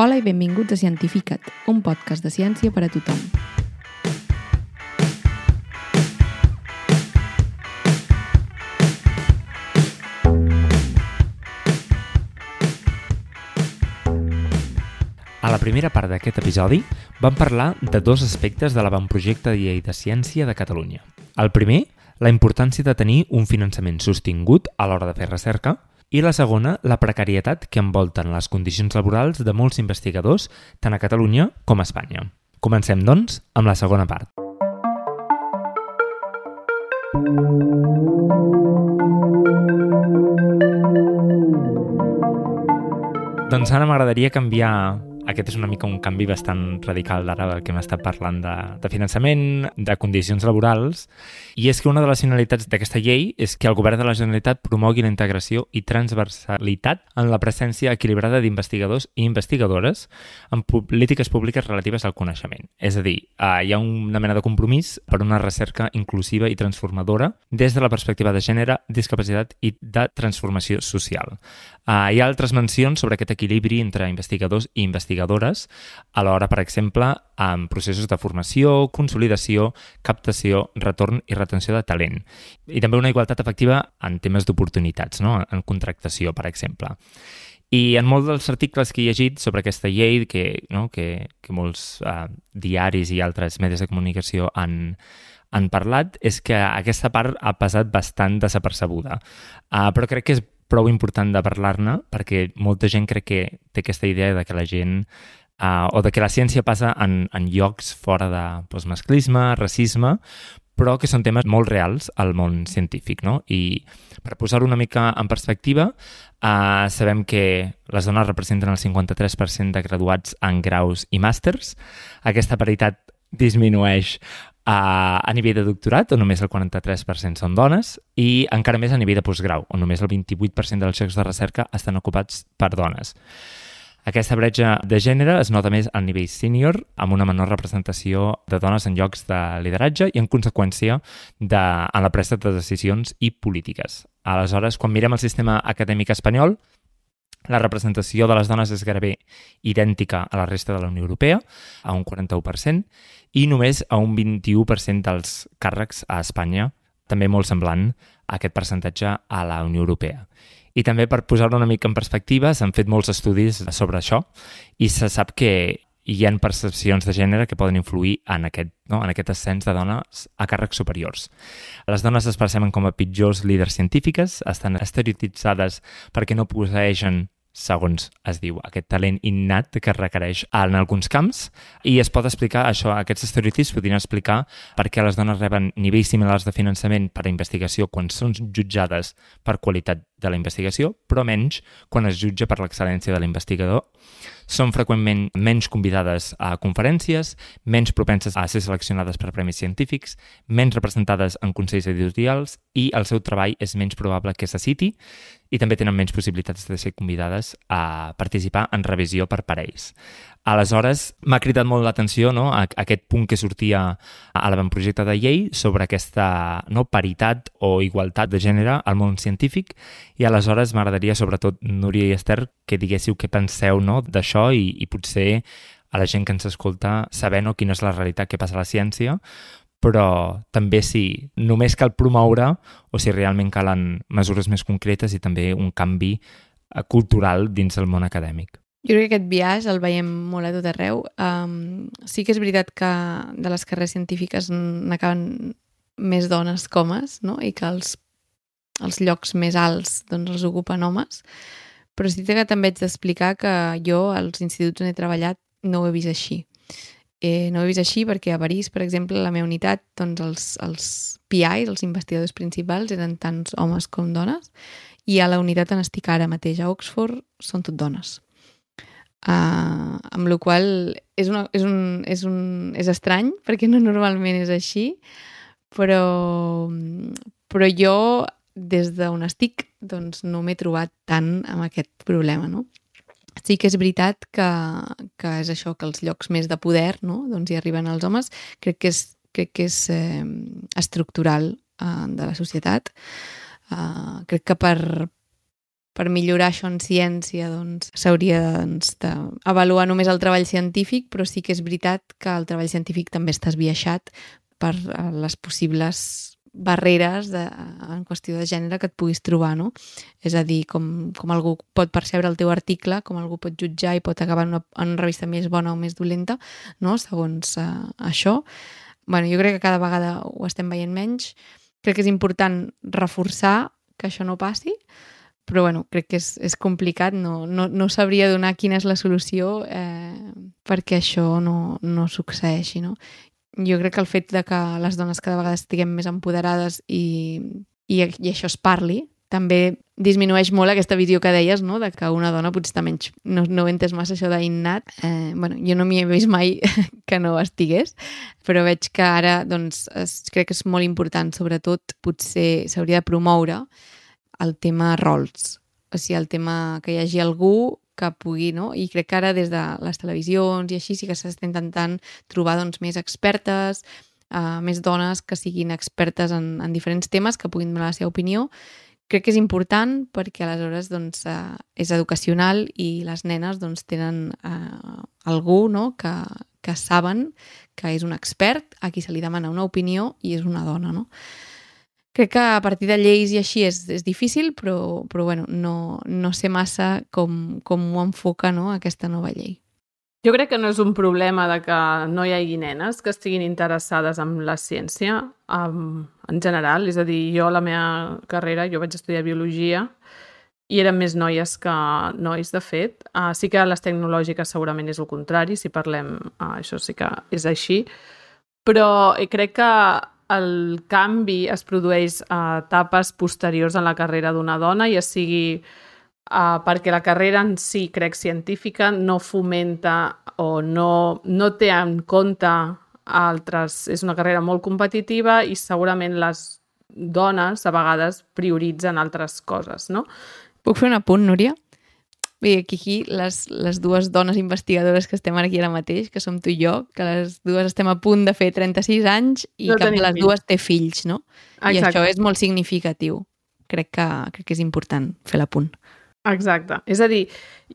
Hola i benvinguts a Cientifica't, un podcast de ciència per a tothom. A la primera part d'aquest episodi vam parlar de dos aspectes de l'avantprojecte de llei de ciència de Catalunya. El primer, la importància de tenir un finançament sostingut a l'hora de fer recerca, i la segona, la precarietat que envolten les condicions laborals de molts investigadors, tant a Catalunya com a Espanya. Comencem, doncs, amb la segona part. Doncs ara m'agradaria canviar aquest és una mica un canvi bastant radical d'ara del que hem estat parlant de, de finançament, de condicions laborals, i és que una de les finalitats d'aquesta llei és que el govern de la Generalitat promogui la integració i transversalitat en la presència equilibrada d'investigadors i investigadores en polítiques públiques relatives al coneixement. És a dir, eh, hi ha una mena de compromís per una recerca inclusiva i transformadora des de la perspectiva de gènere, discapacitat i de transformació social. Eh, hi ha altres mencions sobre aquest equilibri entre investigadors i investigadors investigadores, alhora, per exemple, amb processos de formació, consolidació, captació, retorn i retenció de talent. I també una igualtat efectiva en temes d'oportunitats, no? en contractació, per exemple. I en molts dels articles que he llegit sobre aquesta llei, que, no, que, que molts uh, diaris i altres medis de comunicació han, han parlat, és que aquesta part ha passat bastant desapercebuda. Uh, però crec que és prou important de parlar-ne perquè molta gent crec que té aquesta idea de que la gent uh, o de que la ciència passa en, en llocs fora de doncs, masclisme, racisme, però que són temes molt reals al món científic. No? I per posar-ho una mica en perspectiva, uh, sabem que les dones representen el 53% de graduats en graus i màsters. Aquesta paritat disminueix a, a nivell de doctorat, on només el 43% són dones, i encara més a nivell de postgrau, on només el 28% dels llocs de recerca estan ocupats per dones. Aquesta bretxa de gènere es nota més al nivell sènior, amb una menor representació de dones en llocs de lideratge i, en conseqüència, de, en la presa de decisions i polítiques. Aleshores, quan mirem el sistema acadèmic espanyol, la representació de les dones és gairebé idèntica a la resta de la Unió Europea, a un 41%, i només a un 21% dels càrrecs a Espanya, també molt semblant a aquest percentatge a la Unió Europea. I també per posar-ho una mica en perspectiva, s'han fet molts estudis sobre això i se sap que hi ha percepcions de gènere que poden influir en aquest, no? en aquest ascens de dones a càrrecs superiors. Les dones es perceben com a pitjors líders científiques, estan estereotipitzades perquè no posseixen segons es diu, aquest talent innat que requereix en alguns camps i es pot explicar això, aquests estereotips podrien explicar per què les dones reben nivells similars de finançament per a investigació quan són jutjades per qualitat de la investigació, però menys quan es jutja per l'excel·lència de l'investigador. Són freqüentment menys convidades a conferències, menys propenses a ser seleccionades per premis científics, menys representades en consells editorials i el seu treball és menys probable que se citi i també tenen menys possibilitats de ser convidades a participar en revisió per parells. Aleshores, m'ha cridat molt l'atenció no, aquest punt que sortia a l'avantprojecte de llei sobre aquesta no, paritat o igualtat de gènere al món científic i aleshores m'agradaria, sobretot, Núria i Esther, que diguéssiu què penseu no, d'això i, i potser a la gent que ens escolta saber no, quina és la realitat que passa a la ciència, però també si només cal promoure o si realment calen mesures més concretes i també un canvi eh, cultural dins el món acadèmic. Jo crec que aquest viatge el veiem molt a tot arreu. Um, sí que és veritat que de les carreres científiques n'acaben més dones que homes, no? i que els, els llocs més alts doncs, els ocupen homes, però sí que també haig d'explicar que jo als instituts on he treballat no ho he vist així. Eh, no ho he vist així perquè a París, per exemple, a la meva unitat, doncs els, els PIs, els investigadors principals, eren tant homes com dones, i a la unitat on estic ara mateix, a Oxford, són tot dones. Uh, amb la qual és, una, és, un, és, un, és estrany perquè no normalment és així però, però jo des d'on estic doncs no m'he trobat tant amb aquest problema no? sí que és veritat que, que és això que els llocs més de poder no? doncs hi arriben els homes crec que és, crec que és eh, estructural eh, de la societat uh, crec que per, per millorar això en ciència doncs s'hauria doncs, d'avaluar només el treball científic, però sí que és veritat que el treball científic també està esbiaixat per eh, les possibles barreres de, en qüestió de gènere que et puguis trobar, no? És a dir, com, com algú pot percebre el teu article, com algú pot jutjar i pot acabar en una, en una revista més bona o més dolenta, no? Segons uh, això. bueno, jo crec que cada vegada ho estem veient menys. Crec que és important reforçar que això no passi, però bueno, crec que és, és complicat, no, no, no sabria donar quina és la solució eh, perquè això no, no succeeixi, no? jo crec que el fet de que les dones cada vegada estiguem més empoderades i, i, i això es parli, també disminueix molt aquesta visió que deies, no? de que una dona potser està menys... No, no ho entes massa, això d'innat. Eh, bueno, jo no m'hi he vist mai que no estigués, però veig que ara doncs, es, crec que és molt important, sobretot potser s'hauria de promoure el tema rols. O sigui, el tema que hi hagi algú que pugui, no? I crec que ara des de les televisions i així sí que s'està intentant trobar doncs, més expertes, uh, més dones que siguin expertes en, en diferents temes, que puguin donar la seva opinió. Crec que és important perquè aleshores doncs, uh, és educacional i les nenes doncs, tenen uh, algú no? que, que saben que és un expert a qui se li demana una opinió i és una dona. No? Crec que a partir de lleis i així és, és difícil, però, però bueno, no, no sé massa com, com ho enfoca no, aquesta nova llei. Jo crec que no és un problema de que no hi hagi nenes que estiguin interessades en la ciència um, en general. És a dir, jo la meva carrera, jo vaig estudiar biologia i eren més noies que nois, de fet. Uh, sí que les tecnològiques segurament és el contrari, si parlem, uh, això sí que és així. Però crec que el canvi es produeix a etapes posteriors en la carrera d'una dona, ja sigui uh, perquè la carrera en si, crec, científica, no fomenta o no, no té en compte altres... És una carrera molt competitiva i segurament les dones a vegades prioritzen altres coses, no? Puc fer un apunt, Núria? Vull dir, aquí, les, les dues dones investigadores que estem aquí ara mateix, que som tu i jo, que les dues estem a punt de fer 36 anys i no cap de les fills. dues té fills, no? Exacte. I això és molt significatiu. Crec que, crec que és important fer l'apunt. Exacte. És a dir,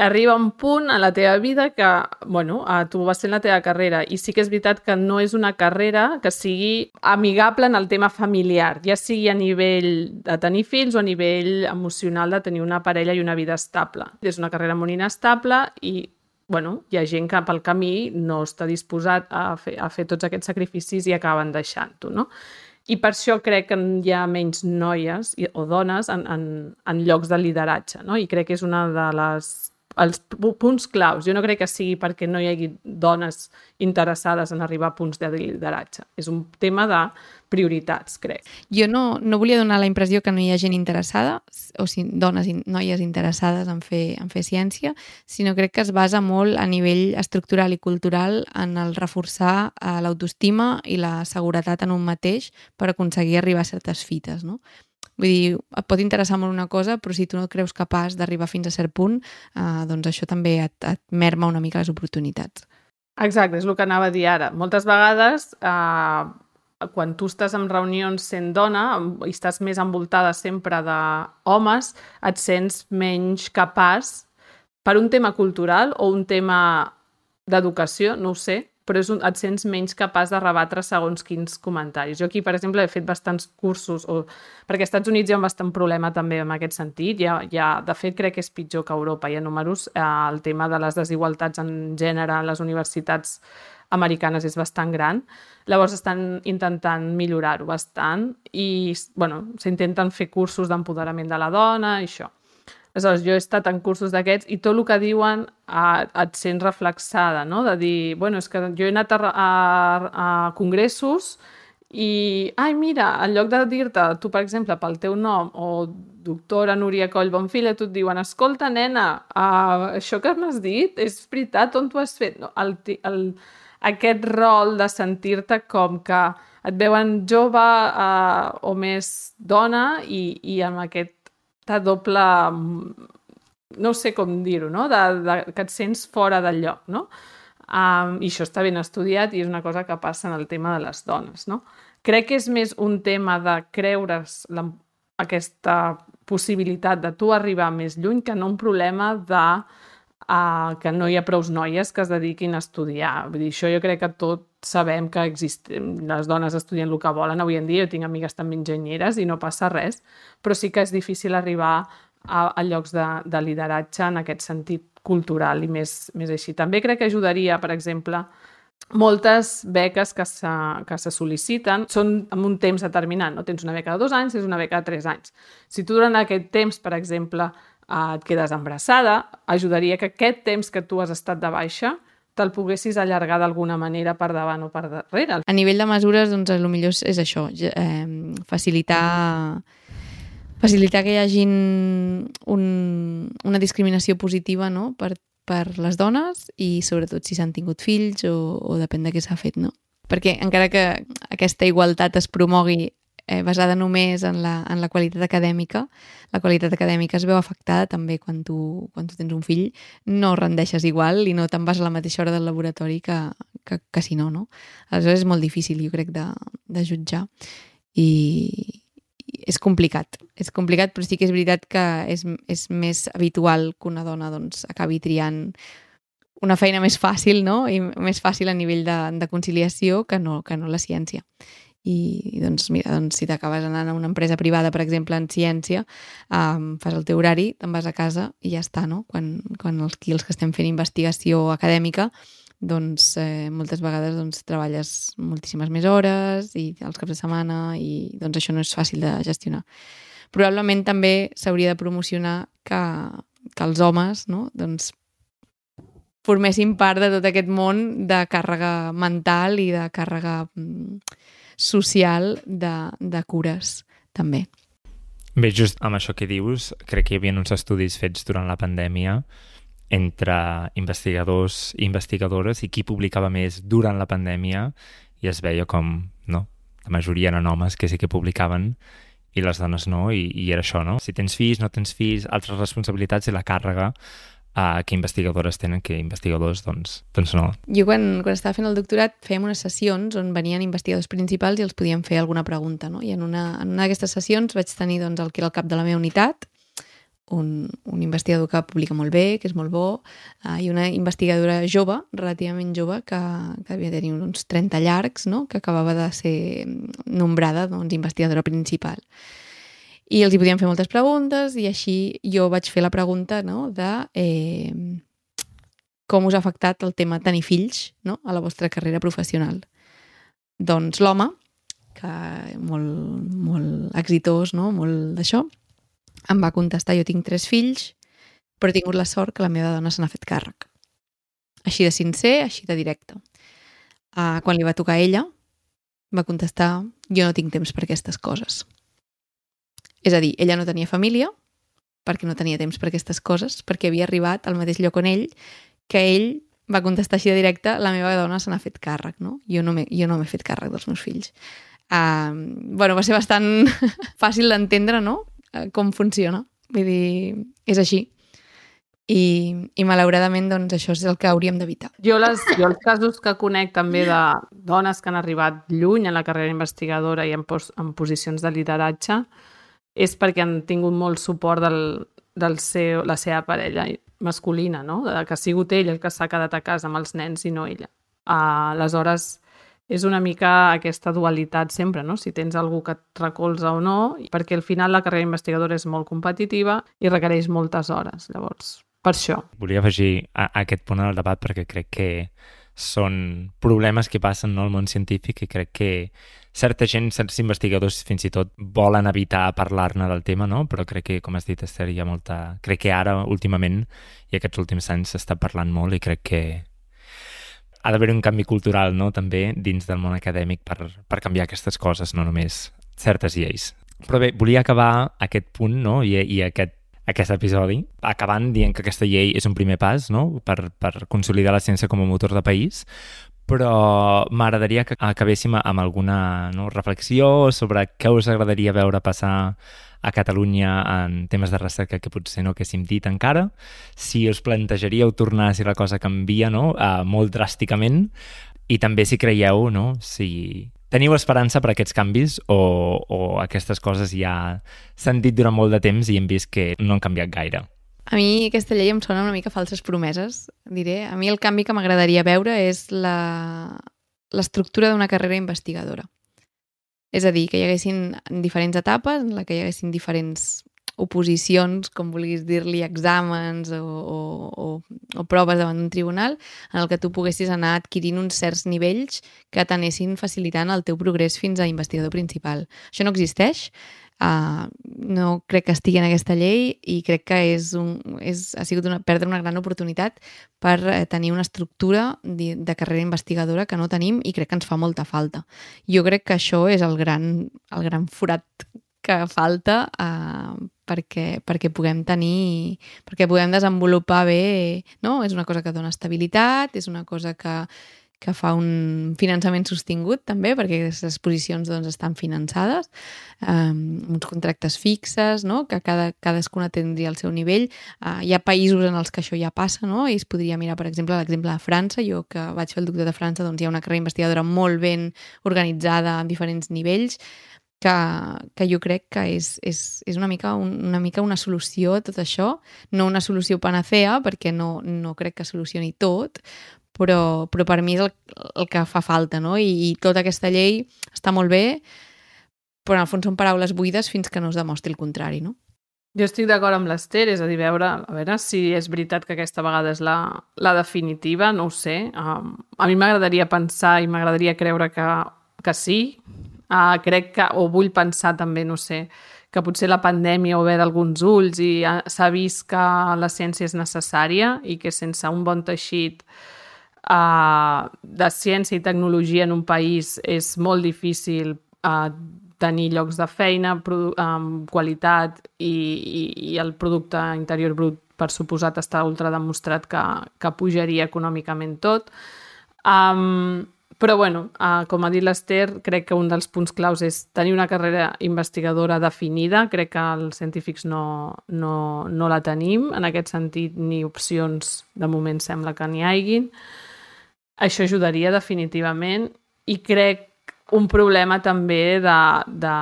arriba un punt a la teva vida que, bueno, tu vas fent la teva carrera i sí que és veritat que no és una carrera que sigui amigable en el tema familiar, ja sigui a nivell de tenir fills o a nivell emocional de tenir una parella i una vida estable. És una carrera molt inestable i bueno, hi ha gent que pel camí no està disposat a fer, a fer tots aquests sacrificis i acaben deixant-ho, no? I per això crec que hi ha menys noies o dones en, en, en llocs de lideratge, no? I crec que és una de les els punts claus. Jo no crec que sigui perquè no hi hagi dones interessades en arribar a punts de lideratge. És un tema de prioritats, crec. Jo no, no volia donar la impressió que no hi ha gent interessada, o si, dones i noies interessades en fer, en fer ciència, sinó crec que es basa molt a nivell estructural i cultural en el reforçar eh, l'autoestima i la seguretat en un mateix per aconseguir arribar a certes fites, no? Vull dir, et pot interessar molt una cosa, però si tu no et creus capaç d'arribar fins a cert punt, eh, doncs això també et, et merma una mica les oportunitats. Exacte, és el que anava a dir ara. Moltes vegades eh, quan tu estàs en reunions sent dona i estàs més envoltada sempre d'homes, et sents menys capaç per un tema cultural o un tema d'educació, no ho sé, però és un, et sents menys capaç de rebatre segons quins comentaris. Jo aquí, per exemple, he fet bastants cursos, o, perquè als Estats Units hi ha bastant problema també en aquest sentit. Hi ha, de fet, crec que és pitjor que Europa. Hi ha números, eh, el tema de les desigualtats en gènere a les universitats americanes és bastant gran. Llavors estan intentant millorar-ho bastant i bueno, s'intenten fer cursos d'empoderament de la dona i això. Aleshores, jo he estat en cursos d'aquests i tot el que diuen a, et sents reflexada, no? De dir, bueno, és que jo he anat a, a, a congressos i, ai, mira, en lloc de dir-te, tu, per exemple, pel teu nom o doctora Núria Coll Bonfila, tu et diuen, escolta, nena, uh, això que m'has dit és veritat, on t'ho has fet? No, el, el, aquest rol de sentir-te com que et veuen jove uh, o més dona i, i amb aquesta doble no sé com dir-ho, no? De, de, que et sents fora del lloc, no? Um, I això està ben estudiat i és una cosa que passa en el tema de les dones, no? Crec que és més un tema de creure's la, aquesta possibilitat de tu arribar més lluny que no un problema de uh, que no hi ha prous noies que es dediquin a estudiar. Vull dir, això jo crec que tot sabem que existen, les dones estudien el que volen avui en dia, jo tinc amigues també enginyeres i no passa res, però sí que és difícil arribar a, a llocs de, de lideratge en aquest sentit cultural i més, més així. També crec que ajudaria, per exemple, moltes beques que se, que se sol·liciten són amb un temps determinat. No? Tens una beca de dos anys, és una beca de tres anys. Si tu durant aquest temps, per exemple, eh, et quedes embarassada, ajudaria que aquest temps que tu has estat de baixa te'l poguessis allargar d'alguna manera per davant o per darrere. A nivell de mesures, doncs, el millor és això, eh, facilitar facilitar que hi hagi un, una discriminació positiva no? per, per les dones i sobretot si s'han tingut fills o, o depèn de què s'ha fet, no? Perquè encara que aquesta igualtat es promogui eh, basada només en la, en la qualitat acadèmica, la qualitat acadèmica es veu afectada també quan tu, quan tu tens un fill, no rendeixes igual i no te'n vas a la mateixa hora del laboratori que, que, que si no, no? Aleshores és molt difícil, jo crec, de, de jutjar. I, és complicat. És complicat, però sí que és veritat que és, és més habitual que una dona doncs, acabi triant una feina més fàcil, no? I més fàcil a nivell de, de conciliació que no, que no la ciència. I doncs, mira, doncs, si t'acabes anant a una empresa privada, per exemple, en ciència, um, fas el teu horari, te'n vas a casa i ja està, no? Quan, quan els, els que estem fent investigació acadèmica doncs eh, moltes vegades doncs, treballes moltíssimes més hores i els caps de setmana i doncs això no és fàcil de gestionar. Probablement també s'hauria de promocionar que, que els homes no? doncs, formessin part de tot aquest món de càrrega mental i de càrrega mm, social de, de cures també. Bé, just amb això que dius, crec que hi havia uns estudis fets durant la pandèmia entre investigadors i investigadores i qui publicava més durant la pandèmia i es veia com, no, la majoria eren homes que sí que publicaven i les dones no, i, i era això, no? Si tens fills, no tens fills, altres responsabilitats i la càrrega uh, que investigadores tenen que investigadors, doncs, doncs no. Jo quan, quan estava fent el doctorat fèiem unes sessions on venien investigadors principals i els podíem fer alguna pregunta, no? I en una, en una d'aquestes sessions vaig tenir doncs, el que era el cap de la meva unitat un, un investigador que publica molt bé, que és molt bo, uh, i una investigadora jove, relativament jove, que, que devia tenir uns 30 llargs, no? que acabava de ser nombrada doncs, investigadora principal. I els hi podien fer moltes preguntes i així jo vaig fer la pregunta no? de eh, com us ha afectat el tema tenir fills no? a la vostra carrera professional. Doncs l'home, que molt, molt exitós, no? molt d'això, em va contestar, jo tinc tres fills, però he tingut la sort que la meva dona se n'ha fet càrrec. Així de sincer, així de directe. Uh, quan li va tocar a ella, va contestar, jo no tinc temps per aquestes coses. És a dir, ella no tenia família, perquè no tenia temps per aquestes coses, perquè havia arribat al mateix lloc on ell, que ell va contestar així de directe, la meva dona se n'ha fet càrrec, no? Jo no m'he fet càrrec dels meus fills. Uh, bueno, va ser bastant fàcil d'entendre, no? Eh, com funciona. Vull dir, és així. I, i malauradament doncs, això és el que hauríem d'evitar. Jo, les, jo els casos que conec també de dones que han arribat lluny en la carrera investigadora i en, pos, en posicions de lideratge és perquè han tingut molt suport del, del seu, la seva parella masculina, no? que ha sigut ell el que s'ha quedat a casa amb els nens i no ella. Uh, aleshores, és una mica aquesta dualitat sempre, no? si tens algú que et recolza o no, perquè al final la carrera investigadora és molt competitiva i requereix moltes hores. Llavors, per això. Volia afegir a, a aquest punt al debat perquè crec que són problemes que passen no, al món científic i crec que certa gent, certs investigadors fins i tot volen evitar parlar-ne del tema, no? però crec que, com has dit, Esther, hi ha molta... Crec que ara, últimament, i aquests últims anys s'està parlant molt i crec que ha d'haver un canvi cultural, no?, també dins del món acadèmic per, per canviar aquestes coses, no només certes lleis. Però bé, volia acabar aquest punt, no?, i, i aquest, aquest episodi, acabant dient que aquesta llei és un primer pas, no?, per, per consolidar la ciència com a motor de país, però m'agradaria que acabéssim amb alguna no, reflexió sobre què us agradaria veure passar a Catalunya en temes de recerca que potser no haguéssim dit encara, si us plantejaríeu tornar si la cosa canvia no? uh, molt dràsticament i també si creieu no? si teniu esperança per aquests canvis o, o aquestes coses ja s'han dit durant molt de temps i hem vist que no han canviat gaire? A mi aquesta llei em sona una mica falses promeses, diré. A mi el canvi que m'agradaria veure és l'estructura d'una carrera investigadora. És a dir, que hi haguessin diferents etapes en la que hi haguessin diferents oposicions, com vulguis dir-li, exàmens o, o, o, o proves davant d'un tribunal, en el que tu poguessis anar adquirint uns certs nivells que t'anessin facilitant el teu progrés fins a investigador principal. Això no existeix, Uh, no crec que estigui en aquesta llei i crec que és un, és, ha sigut una, perdre una gran oportunitat per eh, tenir una estructura de, de carrera investigadora que no tenim i crec que ens fa molta falta. Jo crec que això és el gran, el gran forat que falta uh, perquè, perquè puguem tenir, perquè puguem desenvolupar bé, no? És una cosa que dona estabilitat, és una cosa que, que fa un finançament sostingut també, perquè aquestes exposicions doncs, estan finançades, um, uns contractes fixes, no? que cada, cadascuna tindria el seu nivell. Uh, hi ha països en els que això ja passa, no? i es podria mirar, per exemple, l'exemple de França. Jo que vaig fer el doctor de França, doncs hi ha una carrera investigadora molt ben organitzada a diferents nivells, que, que jo crec que és, és, és una, mica un, una mica una solució a tot això, no una solució panacea, perquè no, no crec que solucioni tot, però, però per mi és el, el que fa falta, no? I, I tota aquesta llei està molt bé, però en el fons són paraules buides fins que no es demostri el contrari, no? Jo estic d'acord amb l'Ester, és a dir, veure, a veure si és veritat que aquesta vegada és la, la definitiva, no ho sé. Um, a mi m'agradaria pensar i m'agradaria creure que, que sí. Uh, crec que, o vull pensar també, no sé, que potser la pandèmia ha obert alguns ulls i s'ha vist que la ciència és necessària i que sense un bon teixit de ciència i tecnologia en un país és molt difícil uh, tenir llocs de feina amb qualitat i, i, i el producte interior brut per suposat està ultra demostrat que, que pujaria econòmicament tot. Um, però, bueno, uh, com ha dit l'Ester, crec que un dels punts claus és tenir una carrera investigadora definida. Crec que els científics no, no, no la tenim. En aquest sentit, ni opcions de moment sembla que n'hi haguin. Això ajudaria definitivament i crec un problema també de, de,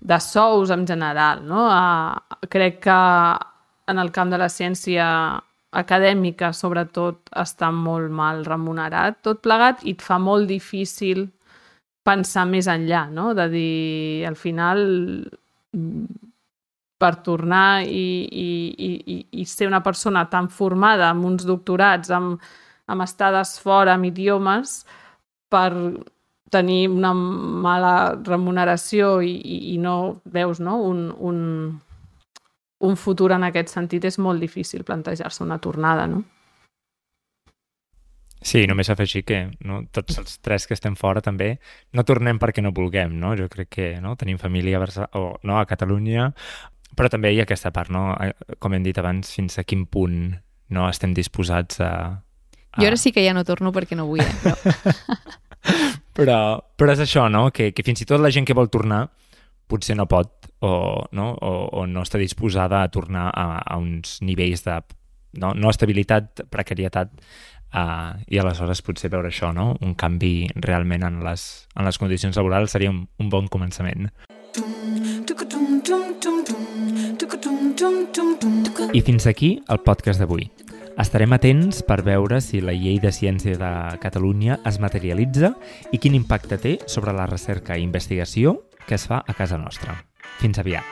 de sous en general. No? Uh, crec que en el camp de la ciència acadèmica, sobretot, està molt mal remunerat tot plegat i et fa molt difícil pensar més enllà, no? de dir, al final, per tornar i, i, i, i ser una persona tan formada amb uns doctorats, amb, amb estades fora, amb idiomes, per tenir una mala remuneració i, i, i no veus no? Un, un, un futur en aquest sentit és molt difícil plantejar-se una tornada, no? Sí, només afegir que no, tots els tres que estem fora també no tornem perquè no vulguem, no? Jo crec que no, tenim família a, Barça o, no, a Catalunya, però també hi ha aquesta part, no? Eh, com hem dit abans, fins a quin punt no estem disposats a, jo ara sí que ja no torno perquè no vull, eh? però... però... però és això, no? Que, que fins i tot la gent que vol tornar potser no pot o no, o, o no està disposada a tornar a, a uns nivells de no, no estabilitat, precarietat uh, i aleshores potser veure això, no? un canvi realment en les, en les condicions laborals seria un, un bon començament. I fins aquí el podcast d'avui. Estarem atents per veure si la llei de ciència de Catalunya es materialitza i quin impacte té sobre la recerca i investigació que es fa a casa nostra. Fins aviat.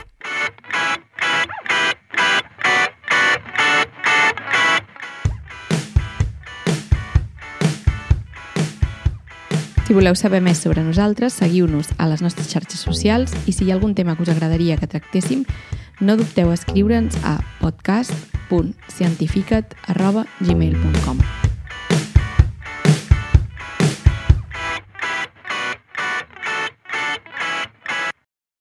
Si voleu saber més sobre nosaltres, seguiu-nos a les nostres xarxes socials i si hi ha algun tema que us agradaria que tractéssim, no dubteu a escriure'ns a podcast.cientificat.gmail.com